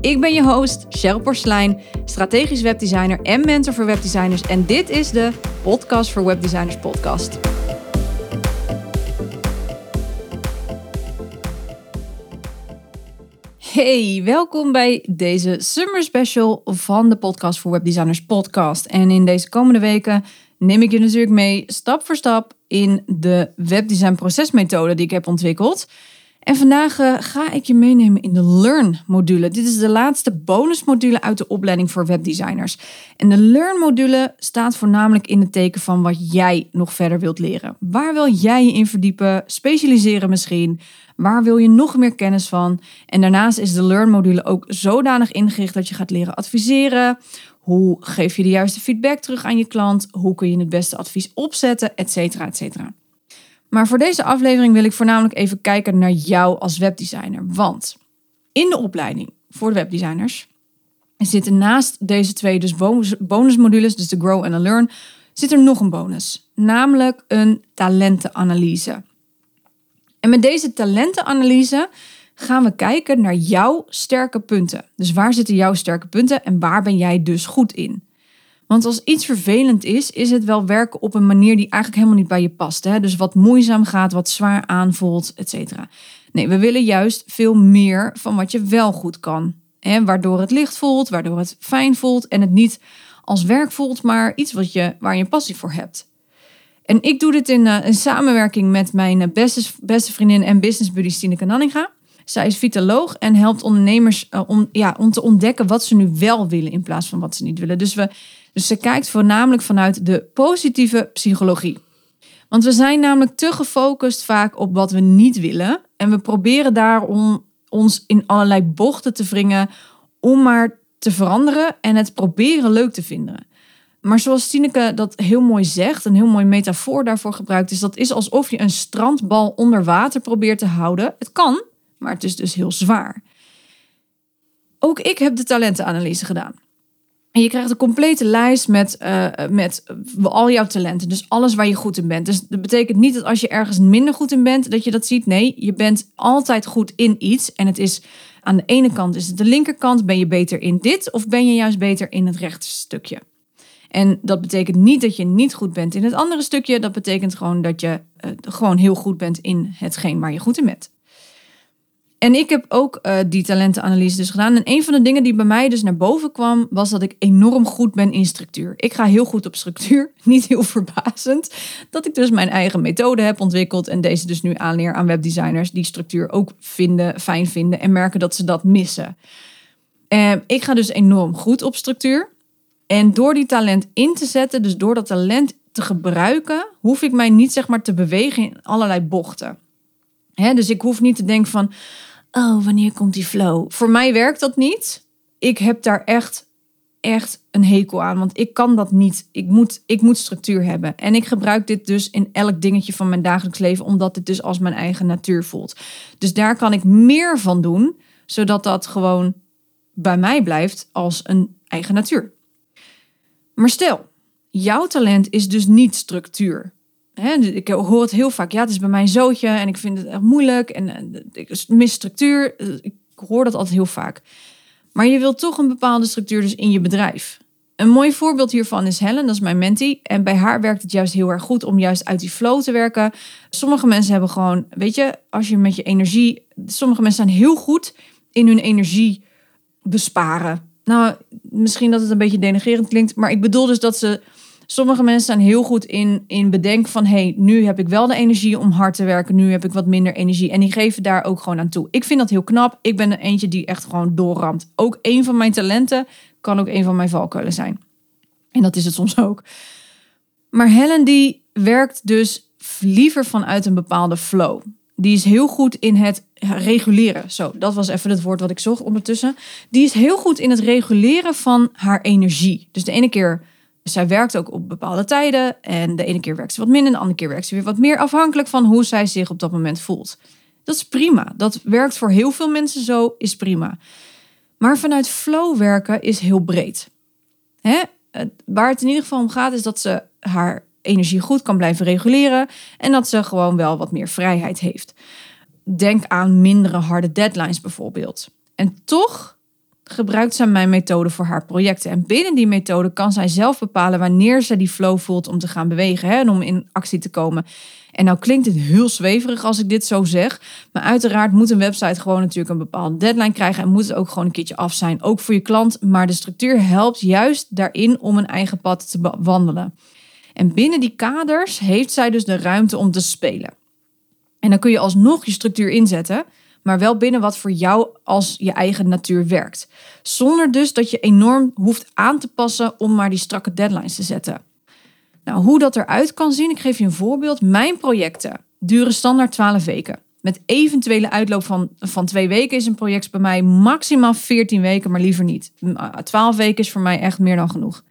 Ik ben je host, Cheryl Porslein, strategisch webdesigner en mentor voor webdesigners. En dit is de Podcast voor Webdesigners podcast. Hey, welkom bij deze summer special van de Podcast voor Webdesigners podcast. En in deze komende weken neem ik je natuurlijk mee stap voor stap in de webdesign procesmethode die ik heb ontwikkeld. En vandaag eh, ga ik je meenemen in de Learn-module. Dit is de laatste bonusmodule uit de opleiding voor webdesigners. En de Learn-module staat voornamelijk in het teken van wat jij nog verder wilt leren. Waar wil jij je in verdiepen? Specialiseren misschien? Waar wil je nog meer kennis van? En daarnaast is de Learn-module ook zodanig ingericht dat je gaat leren adviseren. Hoe geef je de juiste feedback terug aan je klant? Hoe kun je het beste advies opzetten? Etcetera, etcetera. Maar voor deze aflevering wil ik voornamelijk even kijken naar jou als webdesigner. Want in de opleiding voor de webdesigners zitten naast deze twee dus bonus, bonusmodules, dus de Grow en de Learn, zit er nog een bonus. Namelijk een talentenanalyse. En met deze talentenanalyse gaan we kijken naar jouw sterke punten. Dus waar zitten jouw sterke punten en waar ben jij dus goed in? Want als iets vervelend is, is het wel werken op een manier die eigenlijk helemaal niet bij je past. Hè? Dus wat moeizaam gaat, wat zwaar aanvoelt, et cetera. Nee, we willen juist veel meer van wat je wel goed kan. Hè? Waardoor het licht voelt, waardoor het fijn voelt en het niet als werk voelt, maar iets wat je, waar je passie voor hebt. En ik doe dit in, uh, samenwerking met mijn eh, beste, beste vriendin en business buddy Stineke Nanninga. Zij is vitaloog en helpt ondernemers uh, om, ja, om te ontdekken wat ze nu wel willen in plaats van wat ze niet willen. Dus we dus ze kijkt voornamelijk vanuit de positieve psychologie. Want we zijn namelijk te gefocust vaak op wat we niet willen. En we proberen daarom ons in allerlei bochten te wringen om maar te veranderen en het proberen leuk te vinden. Maar zoals Tineke dat heel mooi zegt, een heel mooi metafoor daarvoor gebruikt, is dat is alsof je een strandbal onder water probeert te houden. Het kan, maar het is dus heel zwaar. Ook ik heb de talentenanalyse gedaan. En je krijgt een complete lijst met, uh, met al jouw talenten. Dus alles waar je goed in bent. Dus dat betekent niet dat als je ergens minder goed in bent, dat je dat ziet. Nee, je bent altijd goed in iets. En het is aan de ene kant is het de linkerkant. Ben je beter in dit of ben je juist beter in het rechterstukje? En dat betekent niet dat je niet goed bent in het andere stukje. Dat betekent gewoon dat je uh, gewoon heel goed bent in hetgeen waar je goed in bent. En ik heb ook uh, die talentenanalyse dus gedaan. En een van de dingen die bij mij dus naar boven kwam, was dat ik enorm goed ben in structuur. Ik ga heel goed op structuur. Niet heel verbazend. Dat ik dus mijn eigen methode heb ontwikkeld. En deze dus nu aanleer aan webdesigners die structuur ook vinden, fijn vinden. En merken dat ze dat missen. Uh, ik ga dus enorm goed op structuur. En door die talent in te zetten, dus door dat talent te gebruiken, hoef ik mij niet zeg maar te bewegen in allerlei bochten. Dus ik hoef niet te denken van, oh, wanneer komt die flow? Voor mij werkt dat niet. Ik heb daar echt, echt een hekel aan, want ik kan dat niet. Ik moet, ik moet structuur hebben. En ik gebruik dit dus in elk dingetje van mijn dagelijks leven, omdat het dus als mijn eigen natuur voelt. Dus daar kan ik meer van doen, zodat dat gewoon bij mij blijft als een eigen natuur. Maar stel, jouw talent is dus niet structuur. Dus ik hoor het heel vaak. Ja, het is bij mij een zootje en ik vind het echt moeilijk en ik mis structuur. Eh, ik hoor dat altijd heel vaak. Maar je wilt toch een bepaalde structuur dus in je bedrijf. Een mooi voorbeeld hiervan is Helen, dat is mijn mentee. En bij haar werkt het juist heel erg goed om juist uit die flow te werken. Sommige mensen hebben gewoon, weet je, als je met je energie. Sommige mensen zijn heel goed in hun energie besparen. Nou, misschien dat het een beetje denigerend klinkt, maar ik bedoel dus dat ze Sommige mensen zijn heel goed in, in bedenken van... hey, nu heb ik wel de energie om hard te werken. Nu heb ik wat minder energie. En die geven daar ook gewoon aan toe. Ik vind dat heel knap. Ik ben er eentje die echt gewoon doorramt. Ook een van mijn talenten kan ook een van mijn valkuilen zijn. En dat is het soms ook. Maar Helen die werkt dus liever vanuit een bepaalde flow. Die is heel goed in het reguleren. Zo, dat was even het woord wat ik zocht ondertussen. Die is heel goed in het reguleren van haar energie. Dus de ene keer Zij werkt ook op bepaalde tijden en de ene keer werkt ze wat minder, de andere keer werkt ze weer wat meer, afhankelijk van hoe zij zich op dat moment voelt. Dat is prima. Dat werkt voor heel veel mensen zo, is prima. Maar vanuit flow werken is heel breed. Hè? Waar het in ieder geval om gaat, is dat ze haar energie goed kan blijven reguleren en dat ze gewoon wel wat meer vrijheid heeft. Denk aan mindere harde deadlines bijvoorbeeld. En toch gebruikt zij mijn methode voor haar projecten. En binnen die methode kan zij zelf bepalen wanneer ze die flow voelt om te gaan bewegen hè, en om in actie te komen. En nou klinkt het heel zweverig als ik dit zo zeg. Maar uiteraard moet een website gewoon natuurlijk een bepaalde deadline krijgen. En moet het ook gewoon een keertje af zijn. Ook voor je klant. Maar de structuur helpt juist daarin om een eigen pad te wandelen. En binnen die kaders heeft zij dus de ruimte om te spelen. En dan kun je alsnog je structuur inzetten maar wel binnen wat voor jou als je eigen natuur werkt. Zonder dus dat je enorm hoeft aan te passen om maar die strakke deadlines te zetten. Nou, hoe dat eruit kan zien, ik geef je een voorbeeld. Mijn projecten duren standaard 12 weken. Met eventuele uitloop van, van twee weken is een project bij mij maximaal 14 weken, maar liever niet. 12 weken is voor mij echt meer dan genoeg.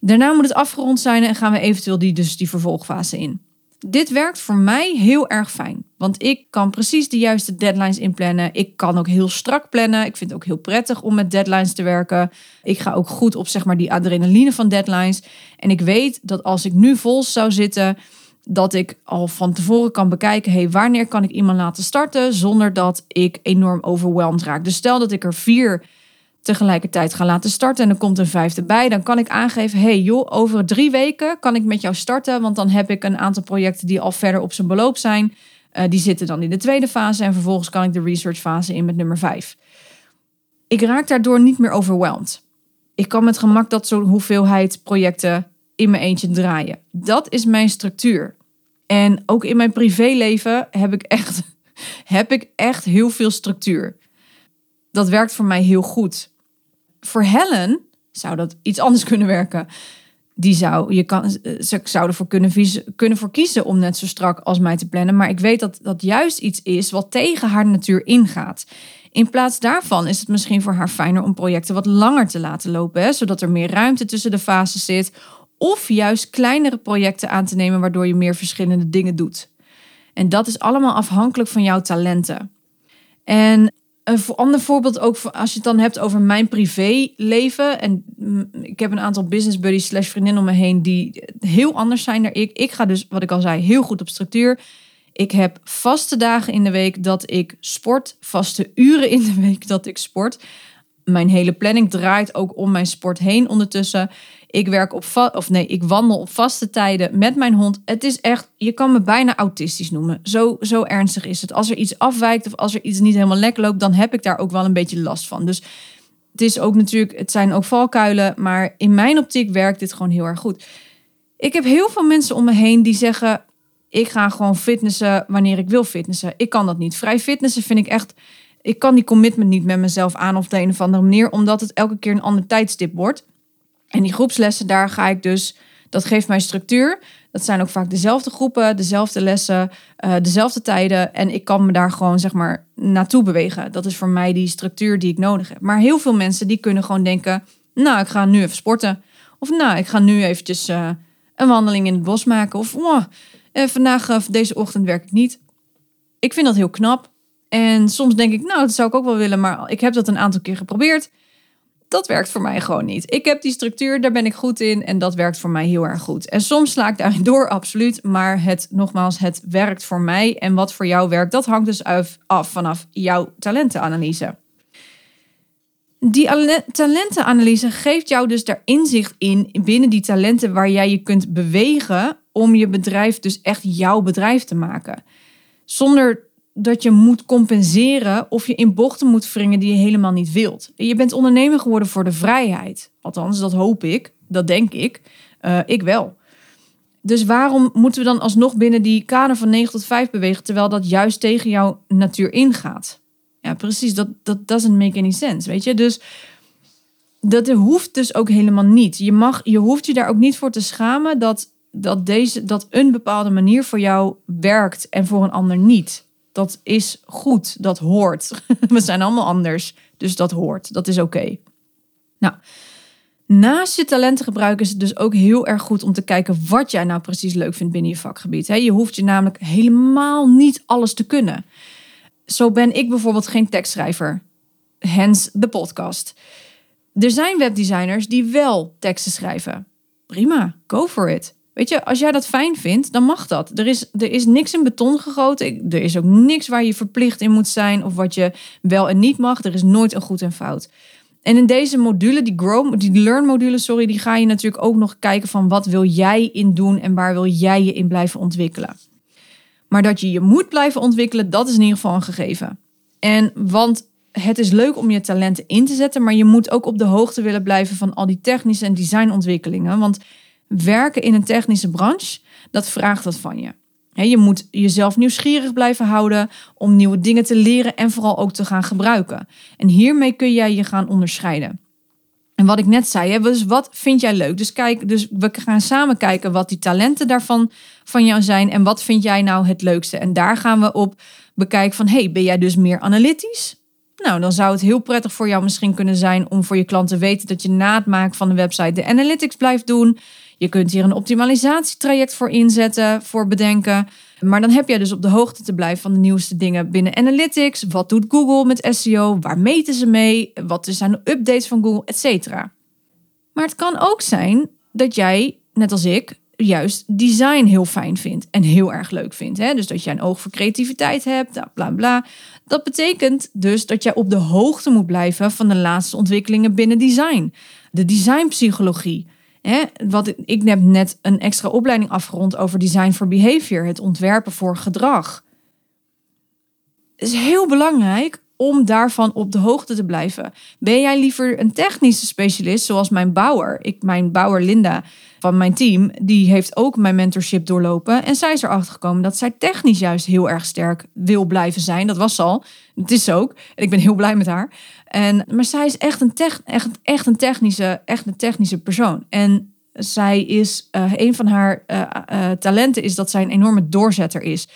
Daarna moet het afgerond zijn en gaan we eventueel die, dus die vervolgfase in. Dit werkt voor mij heel erg fijn. Want ik kan precies de juiste deadlines inplannen. Ik kan ook heel strak plannen. Ik vind het ook heel prettig om met deadlines te werken. Ik ga ook goed op zeg maar, die adrenaline van deadlines. En ik weet dat als ik nu vol zou zitten, dat ik al van tevoren kan bekijken: hey, wanneer kan ik iemand laten starten zonder dat ik enorm overweldigd raak. Dus stel dat ik er vier tegelijkertijd gaan laten starten en er komt een vijfde bij, dan kan ik aangeven: hey joh, over drie weken kan ik met jou starten, want dan heb ik een aantal projecten die al verder op zijn beloop zijn. Uh, die zitten dan in de tweede fase en vervolgens kan ik de research fase in met nummer vijf. Ik raak daardoor niet meer overweldigd. Ik kan met gemak dat zo'n hoeveelheid projecten in mijn eentje draaien. Dat is mijn structuur. En ook in mijn privéleven heb ik echt, heb ik echt heel veel structuur. Dat werkt voor mij heel goed voor Helen zou dat iets anders kunnen werken. Die zou, je kan, ze zou ervoor kunnen, kunnen voor kiezen om net zo strak als mij te plannen. Maar ik weet dat dat juist iets is wat tegen haar natuur ingaat. In plaats daarvan is het misschien voor haar fijner om projecten wat langer te laten lopen, zodat er meer ruimte tussen de fases zit. Of juist kleinere projecten aan te nemen, waardoor je meer verschillende dingen doet. En dat is allemaal afhankelijk van jouw talenten. En een ander voorbeeld ook als je het dan hebt over mijn privéleven. En ik heb een aantal business buddies slash vriendinnen om me heen die heel anders zijn dan ik. Ik ga dus, wat ik al zei, heel goed op structuur. Ik heb vaste dagen in de week dat ik sport. Vaste uren in de week dat ik sport. Mijn hele planning draait ook om mijn sport heen ondertussen. Ik werk op of nee, ik wandel op vaste tijden met mijn hond. Het is echt, je kan me bijna autistisch noemen. Zo, zo ernstig is het. Als er iets afwijkt of als er iets niet helemaal lekker loopt, dan heb ik daar ook wel een beetje last van. Dus het is ook natuurlijk, het zijn ook valkuilen, maar in mijn optiek werkt dit gewoon heel erg goed. Ik heb heel veel mensen om me heen die zeggen: ik ga gewoon fitnessen wanneer ik wil fitnessen. Ik kan dat niet. Vrij fitnessen vind ik echt. Ik kan die commitment niet met mezelf aan op de een of andere manier, omdat het elke keer een ander tijdstip wordt. En die groepslessen, daar ga ik dus, dat geeft mij structuur. Dat zijn ook vaak dezelfde groepen, dezelfde lessen, uh, dezelfde tijden. En ik kan me daar gewoon, zeg maar, naartoe bewegen. Dat is voor mij die structuur die ik nodig heb. Maar heel veel mensen die kunnen gewoon denken, nou, ik ga nu even sporten. Of nou, ik ga nu eventjes uh, een wandeling in het bos maken. Of oh, vandaag, uh, deze ochtend werk ik niet. Ik vind dat heel knap. En soms denk ik, nou, dat zou ik ook wel willen. Maar ik heb dat een aantal keer geprobeerd dat werkt voor mij gewoon niet. Ik heb die structuur, daar ben ik goed in en dat werkt voor mij heel erg goed. En soms sla ik daarin door, absoluut, maar het, nogmaals, het werkt voor mij en wat voor jou werkt, dat hangt dus af vanaf jouw talentenanalyse. Die talentenanalyse geeft jou dus daar inzicht in binnen die talenten waar jij je kunt bewegen om je bedrijf dus echt jouw bedrijf te maken. Zonder dat je moet compenseren of je in bochten moet wringen die je helemaal niet wilt. Je bent ondernemer geworden voor de vrijheid. Althans, dat hoop ik, dat denk ik. Uh, ik wel. Dus waarom moeten we dan alsnog binnen die kader van 9 tot 5 bewegen, terwijl dat juist tegen jouw natuur ingaat? Ja, precies, dat, dat doesn't make any sense, weet je? Dus dat hoeft dus ook helemaal niet. Je, mag, je hoeft je daar ook niet voor te schamen dat, dat, deze, dat een bepaalde manier voor jou werkt en voor een ander niet dat is goed, dat hoort. We zijn allemaal anders, dus dat hoort, dat is oké. Nou, Naast je talenten gebruiken is het dus ook heel erg goed om te kijken wat jij nou precies leuk vindt binnen je vakgebied. Je hoeft je namelijk helemaal niet alles te kunnen. Zo ben ik bijvoorbeeld geen tekstschrijver. Hence de podcast. Er zijn webdesigners die wel teksten schrijven. Prima, go for it. Weet je, als jij dat fijn vindt, dan mag dat. Er is, er is niks in beton gegoten. Er is ook niks waar je verplicht in moet zijn of wat je wel en niet mag. Er is nooit een goed en fout. En in deze module, die Grow, die Learn module, sorry, die ga je natuurlijk ook nog kijken van wat wil jij in doen en waar wil jij je in blijven ontwikkelen. Maar dat je je moet blijven ontwikkelen, dat is in ieder geval een gegeven. En want het is leuk om je talenten in te zetten, maar je moet ook op de hoogte willen blijven van al die technische en designontwikkelingen. Want werken in een technische branche, dat vraagt wat van je. Je moet jezelf nieuwsgierig blijven houden om nieuwe dingen te leren en vooral ook te gaan gebruiken. En hiermee kun jij je gaan onderscheiden. En wat ik net zei, dus wat vind jij leuk? Dus kijk, dus we gaan samen kijken wat die talenten daarvan van jou zijn en wat vind jij nou het leukste. En daar gaan we op bekijken van, hey, ben jij dus meer analytisch? Nou, dan zou het heel prettig voor jou misschien kunnen zijn om voor je klant te weten dat je na het maken van de website de analytics blijft doen. Je kunt hier een optimalisatietraject voor inzetten, voor bedenken. Maar dan heb jij dus op de hoogte te blijven van de nieuwste dingen binnen Analytics. Wat doet Google met SEO? Waar meten ze mee? Wat zijn de updates van Google, et cetera. Maar het kan ook zijn dat jij, net als ik, juist design heel fijn vindt en heel erg leuk vindt. Hè? Dus dat jij een oog voor creativiteit hebt, nou, bla bla. Dat betekent dus dat jij op de hoogte moet blijven van de laatste ontwikkelingen binnen design. De designpsychologie. Wat, ik heb net een extra opleiding afgerond over design for behavior, het ontwerpen voor gedrag. Het is heel belangrijk om daarvan op de hoogte te blijven. Ben jij liever een technische specialist, zoals mijn bouwer? Ik, mijn bouwer Linda van mijn team, die heeft ook mijn mentorship doorlopen. En zij is erachter gekomen dat zij technisch juist heel erg sterk wil blijven zijn. Dat was al. Het is ook. En ik ben heel blij met haar. En, maar zij is echt een, echt, echt een, technische, echt een technische persoon. En zij is, uh, een van haar uh, uh, talenten is dat zij een enorme doorzetter is.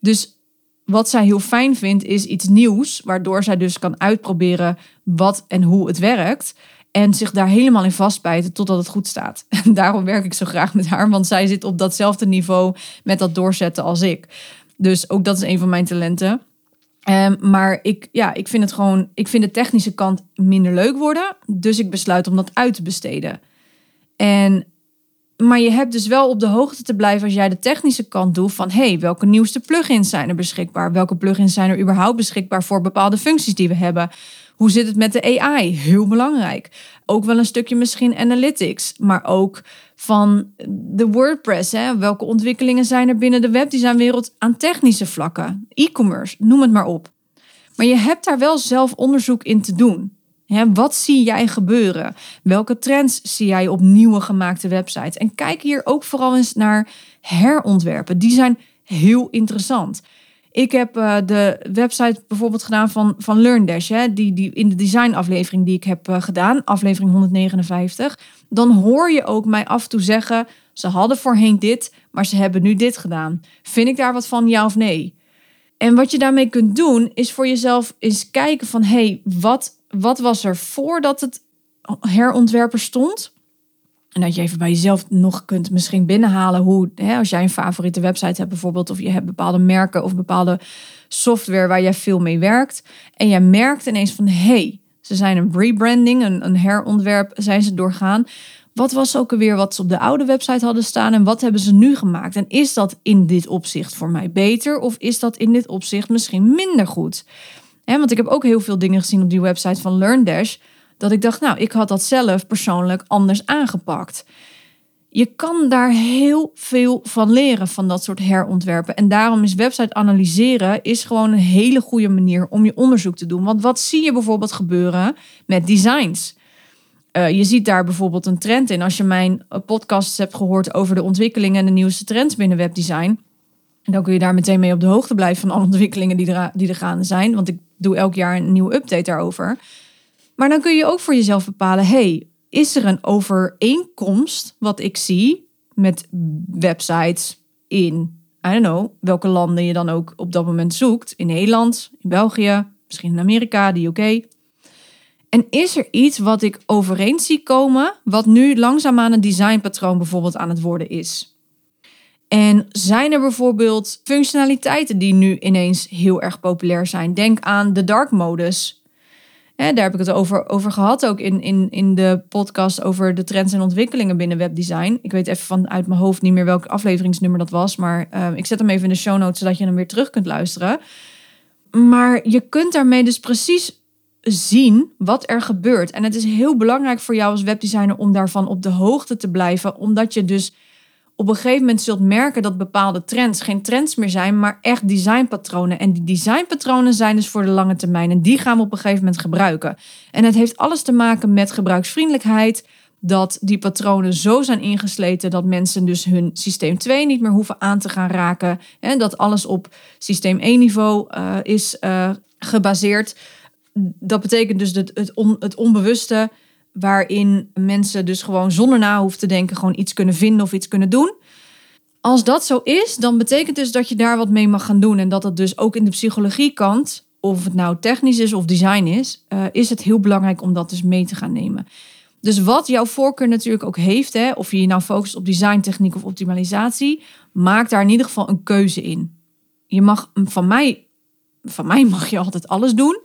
Dus wat zij heel fijn vindt is iets nieuws, waardoor zij dus kan uitproberen wat en hoe het werkt. En zich daar helemaal in vastbijten totdat het goed staat. En daarom werk ik zo graag met haar, want zij zit op datzelfde niveau met dat doorzetten als ik. Dus ook dat is een van mijn talenten. Um, maar ik, ja, ik vind het gewoon, ik vind de technische kant minder leuk worden. Dus ik besluit om dat uit te besteden. En, maar je hebt dus wel op de hoogte te blijven als jij de technische kant doet van hey, welke nieuwste plugins zijn er beschikbaar? Welke plugins zijn er überhaupt beschikbaar voor bepaalde functies die we hebben? Hoe zit het met de AI? Heel belangrijk. Ook wel een stukje misschien analytics, maar ook van de WordPress. Hè? Welke ontwikkelingen zijn er binnen de webdesignwereld aan technische vlakken? E-commerce, noem het maar op. Maar je hebt daar wel zelf onderzoek in te doen. Wat zie jij gebeuren? Welke trends zie jij op nieuwe gemaakte websites? En kijk hier ook vooral eens naar herontwerpen. Die zijn heel interessant. Ik heb uh, de website bijvoorbeeld gedaan van, van LearnDash. Hè, die, die, in de designaflevering die ik heb uh, gedaan, aflevering 159. Dan hoor je ook mij af en toe zeggen... ze hadden voorheen dit, maar ze hebben nu dit gedaan. Vind ik daar wat van, ja of nee? En wat je daarmee kunt doen, is voor jezelf eens kijken van... hé, hey, wat, wat was er voordat het herontwerper stond... En dat je even bij jezelf nog kunt misschien binnenhalen hoe, hè, als jij een favoriete website hebt bijvoorbeeld, of je hebt bepaalde merken of bepaalde software waar jij veel mee werkt. En jij merkt ineens van, hé, hey, ze zijn een rebranding, een, een herontwerp, zijn ze doorgaan. Wat was ook alweer wat ze op de oude website hadden staan en wat hebben ze nu gemaakt? En is dat in dit opzicht voor mij beter of is dat in dit opzicht misschien minder goed? Want ik heb ook heel veel dingen gezien op die website van LearnDash dat ik dacht, nou, ik had dat zelf persoonlijk anders aangepakt. Je kan daar heel veel van leren van dat soort herontwerpen. En daarom is website analyseren is gewoon een hele goede manier om je onderzoek te doen. Want wat zie je bijvoorbeeld gebeuren met designs? Uh, je ziet daar bijvoorbeeld een trend in. Als je mijn eh, podcasts hebt gehoord over de ontwikkelingen en de nieuwste trends binnen webdesign, dan kun je daar meteen mee op de hoogte blijven van alle ontwikkelingen die er, die er gaande zijn. Want ik doe elk jaar een nieuwe update daarover. Maar dan kun je ook voor jezelf bepalen: hey, is er een overeenkomst wat ik zie met websites in, I don't know, welke landen je dan ook op dat moment zoekt? In Nederland, in België, misschien in Amerika, de UK. En is er iets wat ik overeen zie komen, wat nu langzaamaan een designpatroon bijvoorbeeld aan het worden is? En zijn er bijvoorbeeld functionaliteiten die nu ineens heel erg populair zijn? Denk aan de dark modus. Daar heb ik het over, over gehad ook in, in, in de podcast over de trends en ontwikkelingen binnen webdesign. Ik weet even vanuit mijn hoofd niet meer welk afleveringsnummer dat was, maar uh, ik zet hem even in de show notes zodat je hem weer terug kunt luisteren. Maar je kunt daarmee dus precies zien wat er gebeurt. En het is heel belangrijk voor jou als webdesigner om daarvan op de hoogte te blijven, omdat je dus op een gegeven moment zult merken dat bepaalde trends geen trends meer zijn, maar echt designpatronen. En die designpatronen zijn dus voor de lange termijn en die gaan we op een gegeven moment gebruiken. En het heeft alles te maken met gebruiksvriendelijkheid, dat die patronen zo zijn ingesleten dat mensen dus hun systeem 2 niet meer hoeven aan te gaan raken. En dat alles op systeem 1 niveau uh, is uh, gebaseerd. Dat betekent dus dat het, het onbewuste waarin mensen dus gewoon zonder na hoeven te denken gewoon iets kunnen vinden of iets kunnen doen. Als dat zo is, dan betekent dus dat je daar wat mee mag gaan doen en dat het dus ook in de psychologie kant, of het nou technisch is of design is, uh, is het heel belangrijk om dat dus mee te gaan nemen. Dus wat jouw voorkeur natuurlijk ook heeft, hè, of je je nou focust op design, techniek of optimalisatie, maak daar in ieder geval een keuze in. Je mag van mij, van mij mag je altijd alles doen.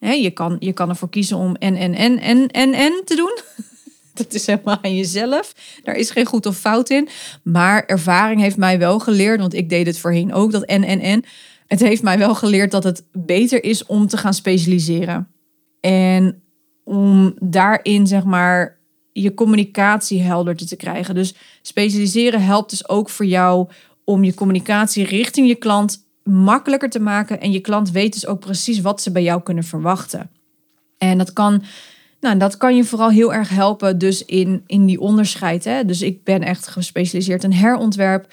Je, kan, je kan ervoor kiezen om en, en, en, en, te doen. Dat is helemaal aan jezelf. Daar is geen goed of fout in. Maar ervaring heeft mij wel geleerd, want ik deed het voorheen ook, dat en, en. Het heeft mij wel geleerd dat het beter is om te gaan specialiseren. En om daarin zeg maar je communicatie helder te krijgen. Dus specialiseren helpt dus ook voor jou om je communicatie richting je klant makkelijker te maken. En je klant weet dus ook precies wat ze bij jou kunnen verwachten. En dat kan, nou, dat kan je vooral heel erg helpen dus in, in die onderscheid. Hè? Dus ik ben echt gespecialiseerd in herontwerp.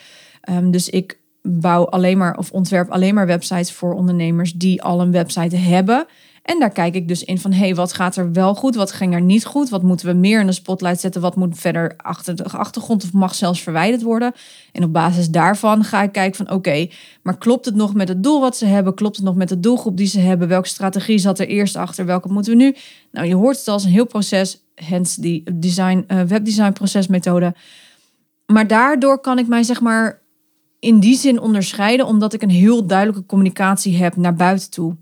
Um, dus ik bouw alleen maar of ontwerp alleen maar websites voor ondernemers die al een website hebben. En daar kijk ik dus in van, hé, hey, wat gaat er wel goed? Wat ging er niet goed? Wat moeten we meer in de spotlight zetten? Wat moet verder achter de achtergrond of mag zelfs verwijderd worden? En op basis daarvan ga ik kijken van, oké, maar klopt het nog met het doel wat ze hebben? Klopt het nog met de doelgroep die ze hebben? Welke strategie zat er eerst achter? Welke moeten we nu? Nou, je hoort het als een heel proces, hence die design, uh, webdesign procesmethode. Maar daardoor kan ik mij zeg maar in die zin onderscheiden, omdat ik een heel duidelijke communicatie heb naar buiten toe.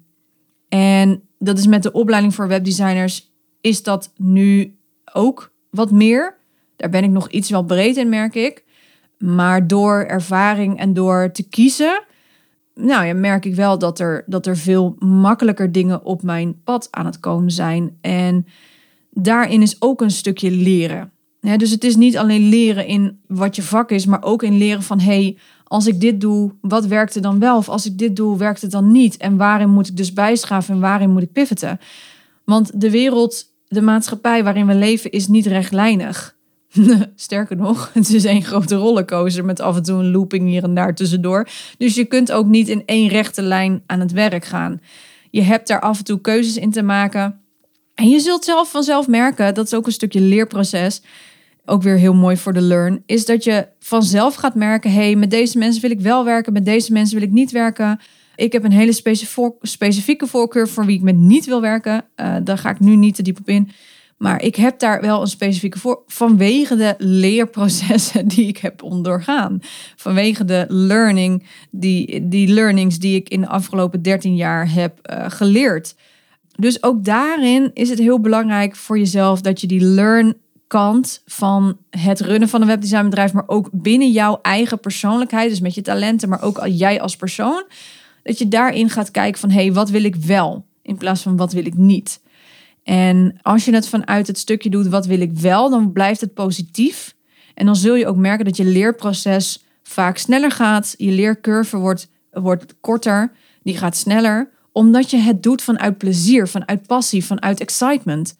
En dat is met de opleiding voor webdesigners, is dat nu ook wat meer. Daar ben ik nog iets wel breed in, merk ik. Maar door ervaring en door te kiezen, nou ja, merk ik wel dat er, dat er veel makkelijker dingen op mijn pad aan het komen zijn. En daarin is ook een stukje leren. dus het is niet alleen leren in wat je vak is, maar ook in leren van hey, als ik dit doe, wat werkt er dan wel? Of als ik dit doe, werkt het dan niet? En waarin moet ik dus bijschaven en waarin moet ik pivoten? Want de wereld, de maatschappij waarin we leven, is niet rechtlijnig. Sterker nog, het is één grote rollercoaster met af en toe een looping hier en daar tussendoor. Dus je kunt ook niet in één rechte lijn aan het werk gaan. Je hebt daar af en toe keuzes in te maken. En je zult zelf vanzelf merken, dat is ook een stukje leerproces ook weer heel mooi voor de learn, is dat je vanzelf gaat merken: hey, met deze mensen wil ik wel werken, met deze mensen wil ik niet werken. Ik heb een hele specifieke voorkeur voor wie ik met niet wil werken. Uh, daar ga ik nu niet te diep op in. Maar ik heb daar wel een specifieke voor vanwege de leerprocessen die ik heb ondergaan. Vanwege de learning, die, die learnings die ik in de afgelopen 13 jaar heb uh, geleerd. Dus ook daarin is het heel belangrijk voor jezelf dat je die learn kant van het runnen van een webdesignbedrijf, maar ook binnen jouw eigen persoonlijkheid, dus met je talenten, maar ook jij als persoon, dat je daarin gaat kijken van hé, hey, wat wil ik wel in plaats van wat wil ik niet. En als je het vanuit het stukje doet, wat wil ik wel, dan blijft het positief. En dan zul je ook merken dat je leerproces vaak sneller gaat. Je leercurve wordt, wordt korter, die gaat sneller, omdat je het doet vanuit plezier, vanuit passie, vanuit excitement.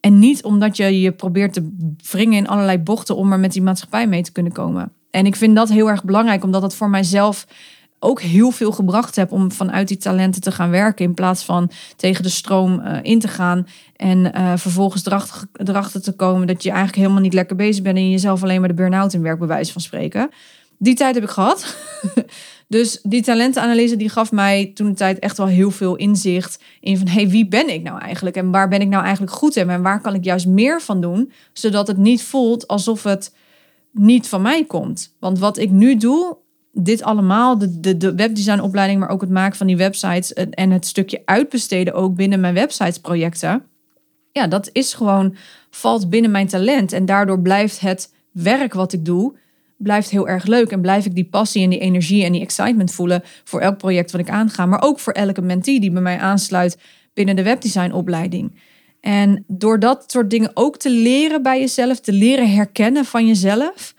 En niet omdat je je probeert te wringen in allerlei bochten om er met die maatschappij mee te kunnen komen. En ik vind dat heel erg belangrijk, omdat het voor mijzelf ook heel veel gebracht heb om vanuit die talenten te gaan werken. In plaats van tegen de stroom uh, in te gaan. En uh, vervolgens erachter, erachter, te komen dat je eigenlijk helemaal niet lekker bezig bent. En jezelf alleen maar de burn-out in werk, bij wijze van spreken. Die tijd heb ik gehad. Dus die talentenanalyse die gaf mij toen de tijd echt wel heel veel inzicht in van hey, wie ben ik nou eigenlijk en waar ben ik nou eigenlijk goed in en waar kan ik juist meer van doen, zodat het niet voelt alsof het niet van mij komt. Want wat ik nu doe, dit allemaal, de, de, de webdesignopleiding, maar ook het maken van die websites en het stukje uitbesteden ook binnen mijn websitesprojecten. Ja, dat is gewoon, valt binnen mijn talent. En daardoor blijft het werk wat ik doe, blijft heel erg leuk. En blijf ik die passie en die energie en die excitement voelen voor elk project wat ik aanga. Maar ook voor elke mentee die bij mij aansluit binnen de webdesignopleiding. En door dat soort dingen ook te leren bij jezelf, te leren herkennen van jezelf,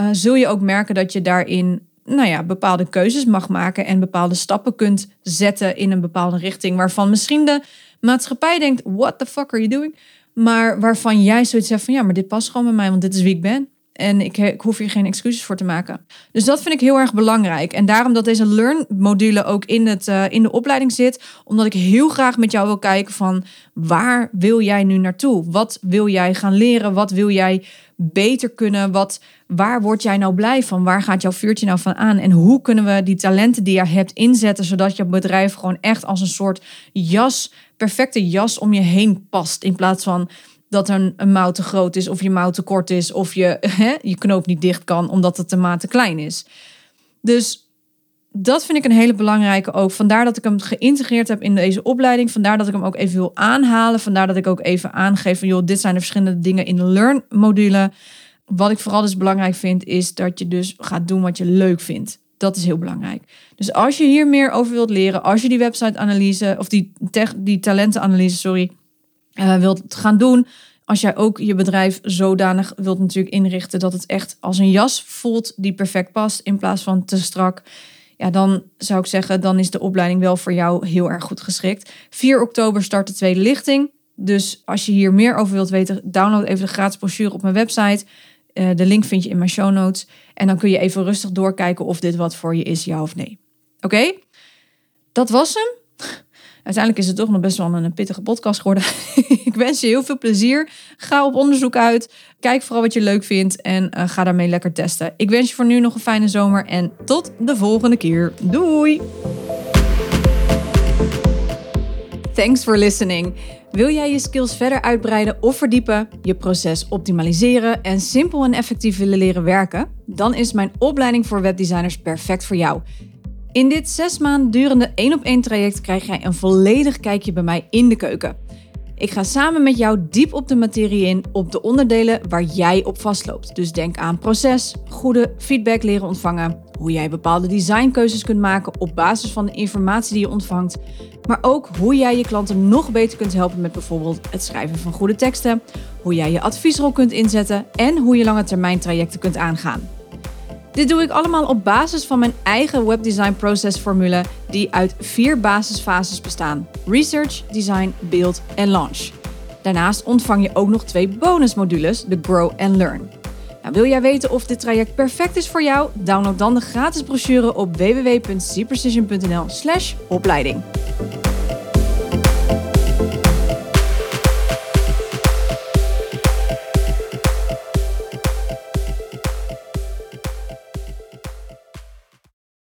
uh, zul je ook merken dat je daarin nou ja, bepaalde keuzes mag maken en bepaalde stappen kunt zetten in een bepaalde richting. Waarvan misschien de maatschappij denkt: what the fuck are you doing? Maar waarvan jij zoiets zegt van ja, maar dit past gewoon bij mij, want dit is wie ik ben. En ik, ik, hoef hier geen excuses voor te maken. Dus dat vind ik heel erg belangrijk. En daarom dat deze Learn-module ook in, het, uh, in de opleiding zit. Omdat ik heel graag met jou wil kijken van waar wil jij nu naartoe? Wat wil jij gaan leren? Wat wil jij beter kunnen? Wat, waar word jij nou blij van? Waar gaat jouw vuurtje nou van aan? En hoe kunnen we die talenten die je hebt inzetten, zodat je bedrijf gewoon echt als een soort jas, perfecte jas om je heen past. In plaats van dat een, een mouw te groot is of je mouw te kort is of je, hè, je knoop niet dicht kan omdat het de maat te klein is. Dus dat vind ik een hele belangrijke ook. Vandaar dat ik hem geïntegreerd heb in deze opleiding. Vandaar dat ik hem ook even wil aanhalen. Vandaar dat ik ook even aangeef van joh, dit zijn de verschillende dingen in de Learn module. Wat ik vooral dus belangrijk vind, is dat je dus gaat doen wat je leuk vindt. Dat is heel belangrijk. Dus als je hier meer over wilt leren, als je die website-analyse of die, tech, die talentenanalyse, sorry, uh, wilt gaan doen. Als jij ook je bedrijf zodanig wilt natuurlijk inrichten dat het echt als een jas voelt die perfect past in plaats van te strak. Ja, dan zou ik zeggen, dan is de opleiding wel voor jou heel erg goed geschikt. 4 oktober start de tweede lichting. Dus als je hier meer over wilt weten, download even de gratis brochure op mijn website. Uh, de link vind je in mijn show notes. En dan kun je even rustig doorkijken of dit wat voor je is, ja of nee. Oké? Dat was hem. Uiteindelijk is het toch nog best wel een pittige podcast geworden. ik wens je heel veel plezier. Ga op onderzoek uit. Kijk vooral wat je leuk vindt en uh, ga daarmee lekker testen. Ik wens je voor nu nog een fijne zomer en tot de volgende keer. Doei! Thanks for listening. Wil jij je skills verder uitbreiden of verdiepen, je proces optimaliseren en simpel en effectief willen leren werken? Dan is mijn opleiding voor webdesigners perfect voor jou. In dit zes maanden durende één op één traject krijg jij een volledig kijkje bij mij in de keuken. Ik ga samen met jou diep op de materie in op de onderdelen waar jij op vastloopt. Dus denk aan proces, goede feedback leren ontvangen, hoe jij bepaalde designkeuzes kunt maken op basis van de informatie die je ontvangt, maar ook hoe jij je klanten nog beter kunt helpen met bijvoorbeeld het schrijven van goede teksten, hoe jij je adviesrol kunt inzetten en hoe je lange termijn trajecten kunt aangaan. Dit doe ik allemaal op basis van mijn eigen webdesign processformule die uit vier basisfases bestaan: research, design, build en launch. Daarnaast ontvang je ook nog twee bonusmodules, de Grow and Learn. Nou, wil jij weten of dit traject perfect is voor jou? Download dan de gratis brochure op www.cprecision.nl/opleiding.